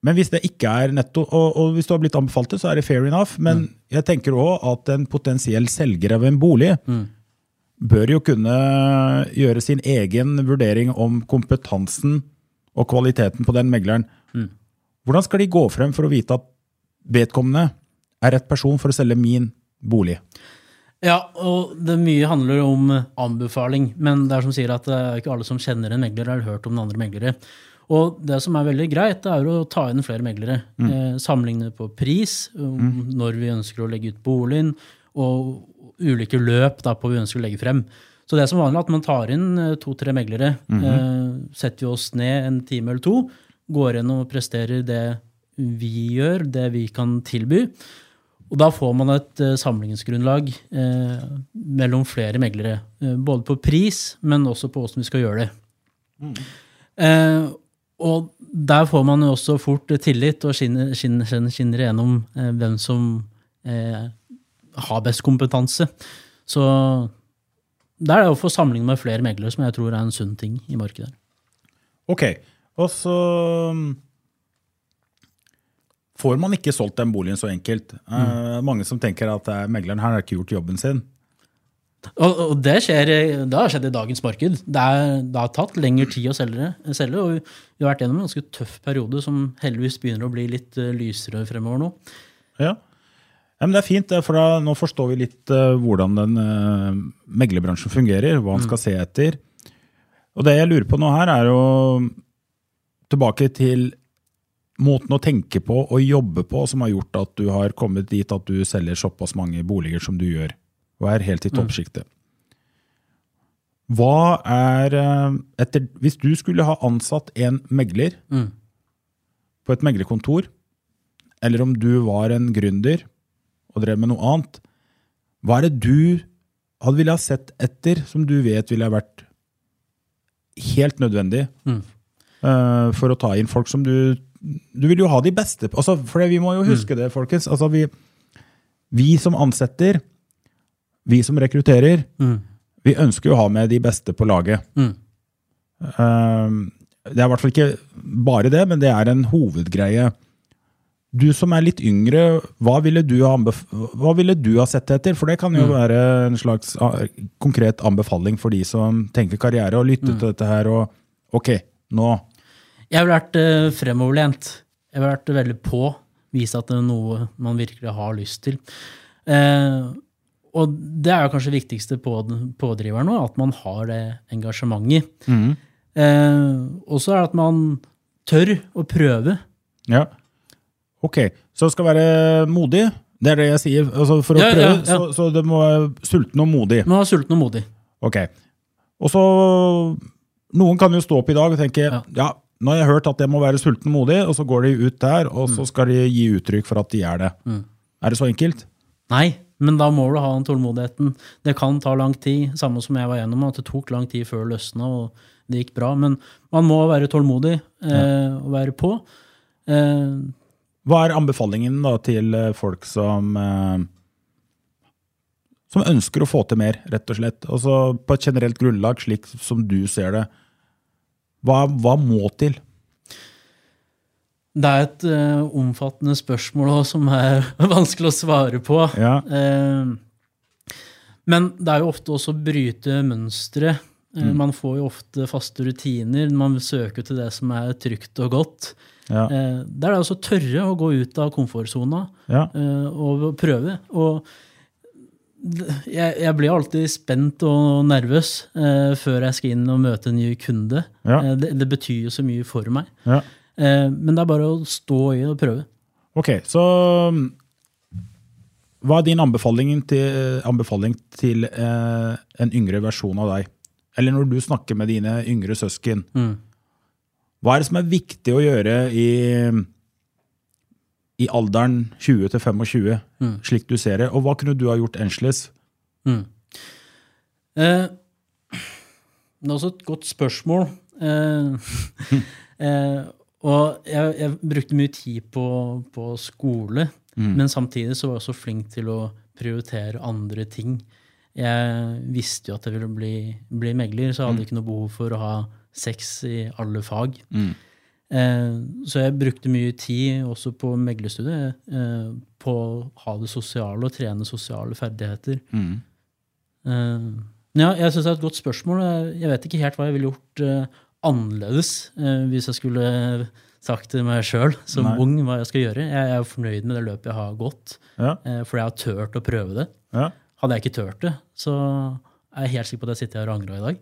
S1: men hvis det ikke er netto, og, og hvis du har blitt anbefalt det, så er det fair enough. Men jeg tenker òg at en potensiell selger av en bolig bør jo kunne gjøre sin egen vurdering om kompetansen og kvaliteten på den megleren. Hvordan skal de gå frem for å vite at vedkommende er rett person for å selge min bolig?
S2: Ja, og det mye handler om anbefaling, men det er som sier at det er ikke alle som kjenner en megler eller har hørt om den andre meglere. Og det som er veldig greit, det er å ta inn flere meglere. Eh, sammenligne på pris, mm. når vi ønsker å legge ut boligen, og ulike løp da, på vi ønsker å legge frem. Så det er som vanlig at man tar inn eh, to-tre meglere, eh, setter vi oss ned en time eller to, går gjennom og presterer det vi gjør, det vi kan tilby. Og da får man et uh, samlingsgrunnlag eh, mellom flere meglere. Eh, både på pris, men også på hvordan vi skal gjøre det. Eh, og der får man jo også fort tillit og skinner, skinner, skinner, gjennom hvem som har best kompetanse. Så det er det å få samling med flere meglere som jeg tror er en sunn ting i markedet.
S1: Ok, og så mm, får man ikke solgt den boligen så enkelt. Eh, mange som tenker at eh, megleren her har ikke gjort jobben sin.
S2: Og, og det, skjer, det har skjedd i dagens marked. Det, er, det har tatt lengre tid å selge, selge, og vi har vært gjennom en ganske tøff periode som heldigvis begynner å bli litt eh, lysere fremover nå.
S1: Ja. Ja, men Det er fint, for da, nå forstår vi litt uh, hvordan den uh, meglerbransjen fungerer, hva han skal se etter. Og det jeg lurer på nå her, er jo tilbake til måten å tenke på og jobbe på som har gjort at du har kommet dit at du selger såpass mange boliger som du gjør, og er helt i toppsjiktet. Hva er eh, etter, Hvis du skulle ha ansatt en megler
S2: Mm.
S1: på et meglerkontor, eller om du var en gründer og drev med noe annet, hva er det du hadde ville ha sett etter som du vet ville ha vært helt nødvendig
S2: Mm.
S1: uh, for å ta inn folk som du Du vil jo ha de beste altså, For vi må jo huske det, folkens. Altså, vi, vi som ansetter, vi som rekrutterer,
S2: Mm.
S1: vi ønsker jo å ha med de beste på laget.
S2: Mm.
S1: Eh, det er i hvert fall ikke bare det, men det er en hovedgreie. Du som er litt yngre, hva ville du ha, hva ville du ha sett etter? For det kan jo være en slags ah, konkret anbefaling for de som tenker karriere, og lytter til dette her og Ok, nå
S2: Jeg ville vært uh, fremoverlent. Jeg ville vært veldig på. Vise at det er noe man virkelig har lyst til. Eh, og det er jo kanskje det viktigste på pådriveren nå, at man har det engasjementet. Eh, og så er det at man tør å prøve.
S1: Ja. Ok, så skal være modig. Det er det jeg sier. Altså, for å
S2: Ja, ja,
S1: prøve,
S2: ja.
S1: Så, så det må være sulten og modig.
S2: Må være sulten og modig.
S1: Ok. Og så Noen kan jo stå opp i dag og tenke ja.
S2: Ja.
S1: nå har jeg hørt at jeg må være sulten og modig, og så går de ut der, og
S2: Mm.
S1: så skal de gi uttrykk for at de er det. Er det så enkelt?
S2: Nei, men da må du ha den tålmodigheten. Det kan ta lang tid, samme som jeg var gjennom, at det tok lang tid før det løsna, og det gikk bra. Men man må være tålmodig eh, og være på. Eh,
S1: Hva er anbefalingen da til eh, folk som eh, som ønsker å få til mer, rett og slett? Altså På et generelt grunnlag, slik som du ser det. Hva, hva må til?
S2: det er et uh, omfattende spørsmål også, som er <laughs> vanskelig å svare på.
S1: Ja.
S2: Uh, men det er jo ofte også å bryte mønstre.
S1: Mm.
S2: Man får jo ofte faste rutiner. Man søker til det som er trygt og godt.
S1: Ja.
S2: Eh, der er det også tørre å gå ut av komfortsona
S1: Ja.
S2: eh, og prøve. Og jeg, jeg blir alltid spent og nervøs eh, før jeg skal inn og møte en ny kunde.
S1: Ja.
S2: Eh, det, det betyr jo så mye for meg.
S1: ja.
S2: Eh, men det er bare å stå i og prøve.
S1: Ok, så hva er din anbefaling til, anbefaling til eh, en yngre versjon av deg? Eller når du snakker med dine yngre søsken,
S2: Mm.
S1: Hva er det som er viktig å gjøre i, i alderen 20 til 25,
S2: Mm.
S1: slik du ser det? Og hva kunne du ha gjort annerledes?
S2: Mm. Eh, det er også et godt spørsmål. Eh, <laughs> eh, og jeg, jeg brukte mye tid på, på skole, men samtidig så var jeg også flink til å prioritere andre ting. Jeg visste jo at jeg ville bli, bli megler, så jeg hadde ikke noe behov for å ha sex i alle fag. Eh, så jeg brukte mye tid også på meglerstudiet eh, på å ha det sosiale og trene sosiale ferdigheter. Eh, ja, jeg syns det er et godt spørsmål. Jeg- Jeg vet ikke helt hva jeg ville gjort eh, annerledes eh, hvis jeg skulle sagt til meg sjøl som
S1: Nei.
S2: ung hva jeg skal gjøre. Jeg er fornøyd med det løpet jeg har gått,
S1: Ja,
S2: eh, fordi jeg har turt å prøve det.
S1: ja.
S2: Hadde jeg ikke turt det, så er jeg helt sikker på at jeg sitter her og angrer i dag.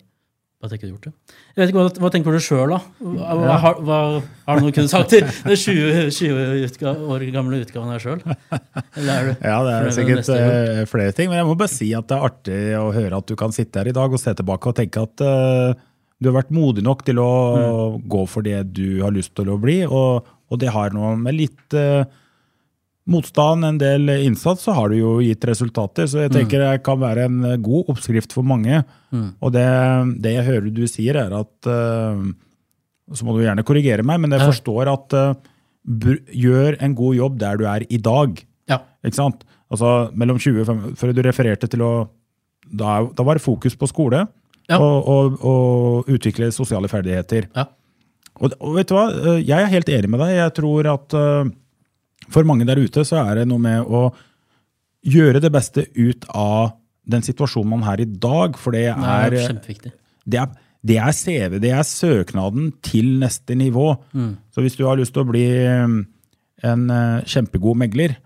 S2: At jeg ikke hadde gjort det. Jeg vet ikke, Hva, hva tenker du sjøl, da? Hva, hva, har- hva, har du noe kunne sagt til den 20, 20 utga, år gamle utgaven her sjøl?
S1: Ja, det er sikkert eh, flere ting. Men jeg må bare si at det er artig å høre at du kan sitte her i dag og se tilbake og tenke at uh, du har vært modig nok til å
S2: Mm.
S1: gå for det du har lyst til å bli. Og, og det har noe med litt eh, motstand, en del innsats, så har du jo gitt resultater. Så
S2: Mm.
S1: jeg tenker det kan være en eh, god oppskrift for mange. Og det, det jeg hører du sier, er at eh, Så må du gjerne korrigere meg, men jeg forstår at eh, gjør en god jobb der du er i dag.
S2: Ja.
S1: Ikke sant? Altså mellom 20 og 25, For du refererte til å Da, da var det fokus på skole
S2: Ja.
S1: og, og, og utvikle sosiale ferdigheter.
S2: Ja.
S1: Og, og vet du hva? Jeg er helt enig med deg. Jeg tror at for mange der ute så er det noe med å gjøre det beste ut av den situasjonen man er i dag. For det
S2: Det er
S1: er, det er, det er CV, det er søknaden til neste nivå.
S2: Mm.
S1: Så hvis du har lyst til å bli um, en eh, kjempegod megler,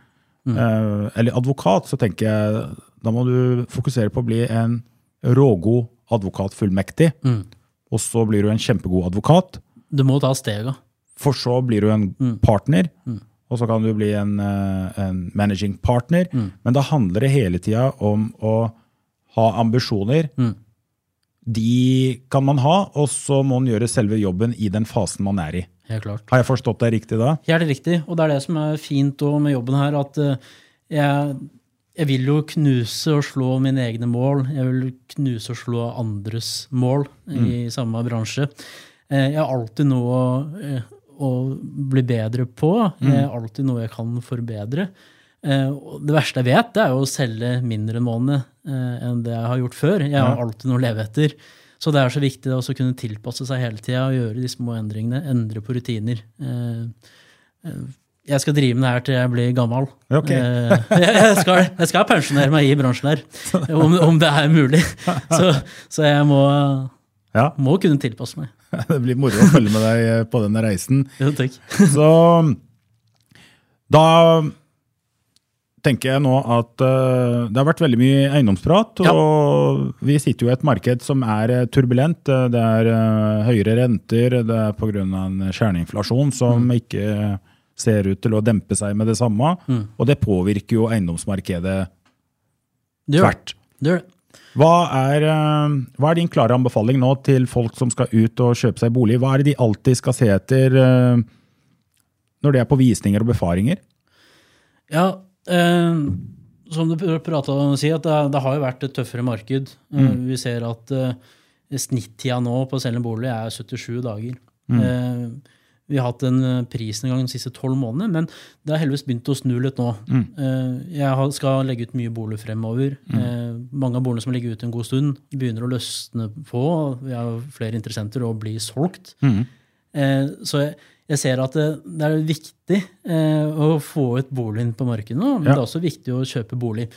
S2: Mm.
S1: eh, eller advokat, så tenker jeg da må du fokusere på å bli en rågod advokatfullmektig.
S2: Mm.
S1: Og så blir du en kjempegod advokat.
S2: Du må ta stega.
S1: For så blir du en
S2: Mm.
S1: partner, og så kan du bli en, eh, en managing partner.
S2: Mm.
S1: Men da handler det hele tida om å ha ambisjoner.
S2: Mm.
S1: De kan man ha, og så må man gjøre selve jobben i den fasen man er i.
S2: Helt klart.
S1: Har jeg forstått deg riktig da?
S2: Helt riktig. Og det er det som er fint med jobben her, at eh, jeg, jeg vil jo knuse og slå mine egne mål. Jeg vil knuse og slå andres mål i samme bransje. Eh, Jeg har alltid noe å, å bli bedre på. det er alltid noe jeg kan forbedre. Eh, Det verste jeg vet, det er jo å selge mindre en måned eh, enn det jeg har gjort før. Jeg har alltid noe å leve etter. Så det er så viktig å kunne tilpasse seg hele tida og gjøre de små endringene. Endre på rutiner. Eh, Jeg skal drive med det her til jeg blir gammel.
S1: Ok.
S2: Eh, <laughs> Jeg jeg skal, jeg skal pensjonere meg i bransjen her, om, om det er mulig. <laughs> Så, så jeg må,
S1: Ja,
S2: må kunne tilpasse meg. <laughs>
S1: det blir moro å følge med deg eh, på denne reisen.
S2: Ja, takk. <laughs>
S1: Så da tenker jeg nå at uh, det har vært veldig mye eiendomsprat,
S2: Ja.
S1: og vi sitter jo i et marked som er eh, turbulent. Det er uh, høyere renter, det er pga. en kjerneinflasjon som
S2: Mm.
S1: ikke ser ut til å dempe seg med det samme.
S2: Mm.
S1: Og det påvirker jo eiendomsmarkedet tvert.
S2: Det gjør det.
S1: Hva er, eh, hva er din klare anbefaling nå til folk som skal ut og kjøpe seg bolig? Hva er det de alltid skal se etter eh, når det er på visninger og befaringer?
S2: Ja, eh, som du prata om å si, at det, det har jo vært et tøffere marked. Mm. Vi ser at eh, snittida nå på å selge en bolig er 77 dager. Eh, vi har hatt en gang prisnedgang de siste tolv månedene, men det har heldigvis begynt å snu litt nå. Mm. jeg skal legge ut mye bolig fremover. Mm. mange av boligene som ligger ute en god stund, begynner å løsne på. Vi har flere interessenter og blir solgt. Mm. så jeg, jeg ser at det, det er viktig eh, å få ut boligen på markedet nå, men
S1: Ja.
S2: det er også viktig å kjøpe bolig.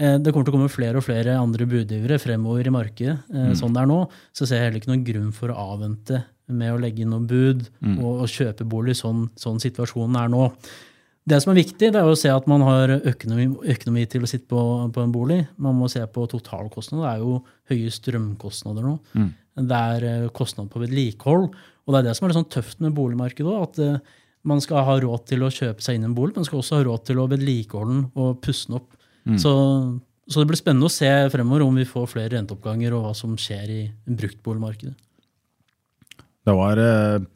S2: Eh, det kommer til å komme flere og flere andre budgivere fremover i markedet. Eh, Sånn det er nå, så ser jeg heller ikke noen grunn for å avvente med å legge inn noen bud og, og kjøpe bolig sånn, sånn situasjonen er nå. Det som er viktig, det er å se at man har økonomi, økonomi til å sitte på, på en bolig. Man må se på totalkostnader. Det er jo høye strømkostnader nå. Det er kostnader kostnad på vedlikehold. Og det er det som er litt sånn tøft med boligmarkedet òg. At eh, man skal ha råd til å kjøpe seg inn en bolig, men man skal også ha råd til å vedlikeholde den og pusse den opp. Så, så det blir spennende å se fremover om vi får flere renteoppganger, og hva som skjer i bruktboligmarkedet.
S1: Det var eh,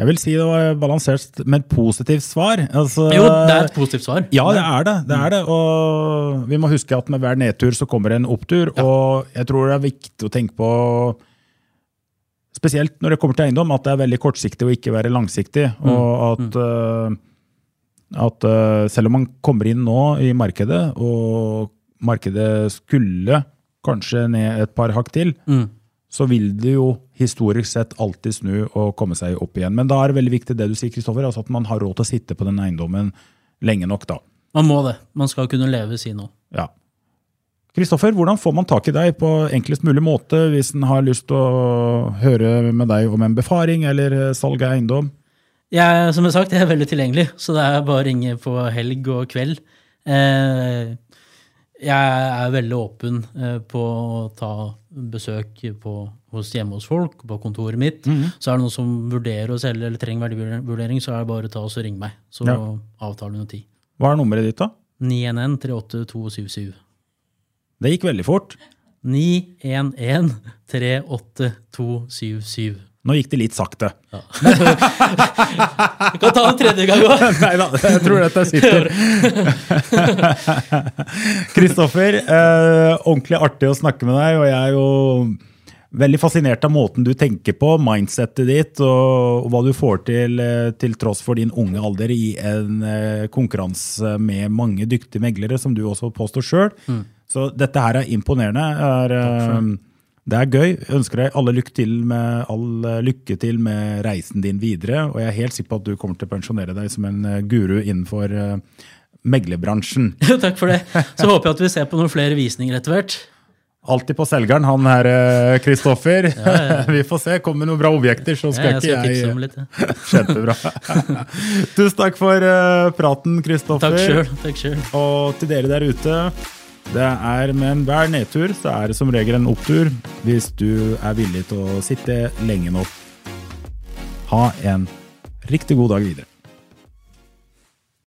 S1: Jeg vil si det var balansert med et positivt svar. Altså,
S2: Jo, det er et positivt svar.
S1: Ja, det er det. det er det. Og vi må huske at med hver nedtur så kommer det en opptur. Og jeg tror det er viktig å tenke på, spesielt når det kommer til eiendom, at det er veldig kortsiktig å ikke være langsiktig. Og at, eh, at eh, selv om man kommer inn nå i markedet, og markedet skulle kanskje ned et par hakk til,
S2: Mm.
S1: Så vil det jo historisk sett alltid snu og komme seg opp igjen. Men da er det veldig viktig det du sier, Kristoffer, altså at man har råd til å sitte på den eiendommen lenge nok, da.
S2: Man må det. Man skal kunne leve si noe.
S1: Ja. Kristoffer, hvordan får man tak i deg på enklest mulig måte hvis en har lyst til å høre med deg om en befaring eller eh, salg av eiendom?
S2: Jeg, som jeg sagt, jeg er veldig tilgjengelig, så det er bare å ringe på helg og kveld. Eh, jeg er veldig åpen eh, på å ta besøk på, hos hjemme hos folk, på kontoret mitt. Så er det noen som vurderer å selge eller trenger verdivurdering, så er det bare å ta oss og ringe meg. Så
S1: Ja.
S2: avtaler vi noe tid.
S1: Hva er nummeret ditt, da?
S2: 911 38277.
S1: Det gikk veldig fort.
S2: 911 38277.
S1: Nå gikk det litt sakte.
S2: Du kan ta en tredje gang òg. <laughs>
S1: Nei da, jeg tror dette sitter. <laughs> Kristoffer, eh, ordentlig artig å snakke med deg, og jeg er jo veldig fascinert av måten du tenker på, mindsettet ditt, og, hva du får til eh, til tross for din unge alder i en eh, konkurranse med mange dyktige meglere, som du også påstår sjøl. Så dette her er imponerende. Er, eh, det er gøy. Jeg ønsker deg alle lykke til med, all eh, lykke til med reisen din videre. Og jeg er helt sikker på at du kommer til å pensjonere deg som en eh, guru innenfor eh, meglerbransjen. <laughs>
S2: Takk for det. Så håper jeg at vi ser på noen flere visninger etter hvert.
S1: Alltid på selgeren, han her, Kristoffer. <laughs> Vi får se. Kommer noen bra objekter, så skal
S2: Jeg skal
S1: ikke jeg
S2: ja. <laughs>
S1: Kjempebra. Tusen takk for praten, Kristoffer.
S2: Takk selv, Takk sjøl.
S1: Og til dere der ute, det er med enhver nedtur så er det som regel en opptur hvis du er villig til å sitte lenge nok. Ha en riktig god dag videre.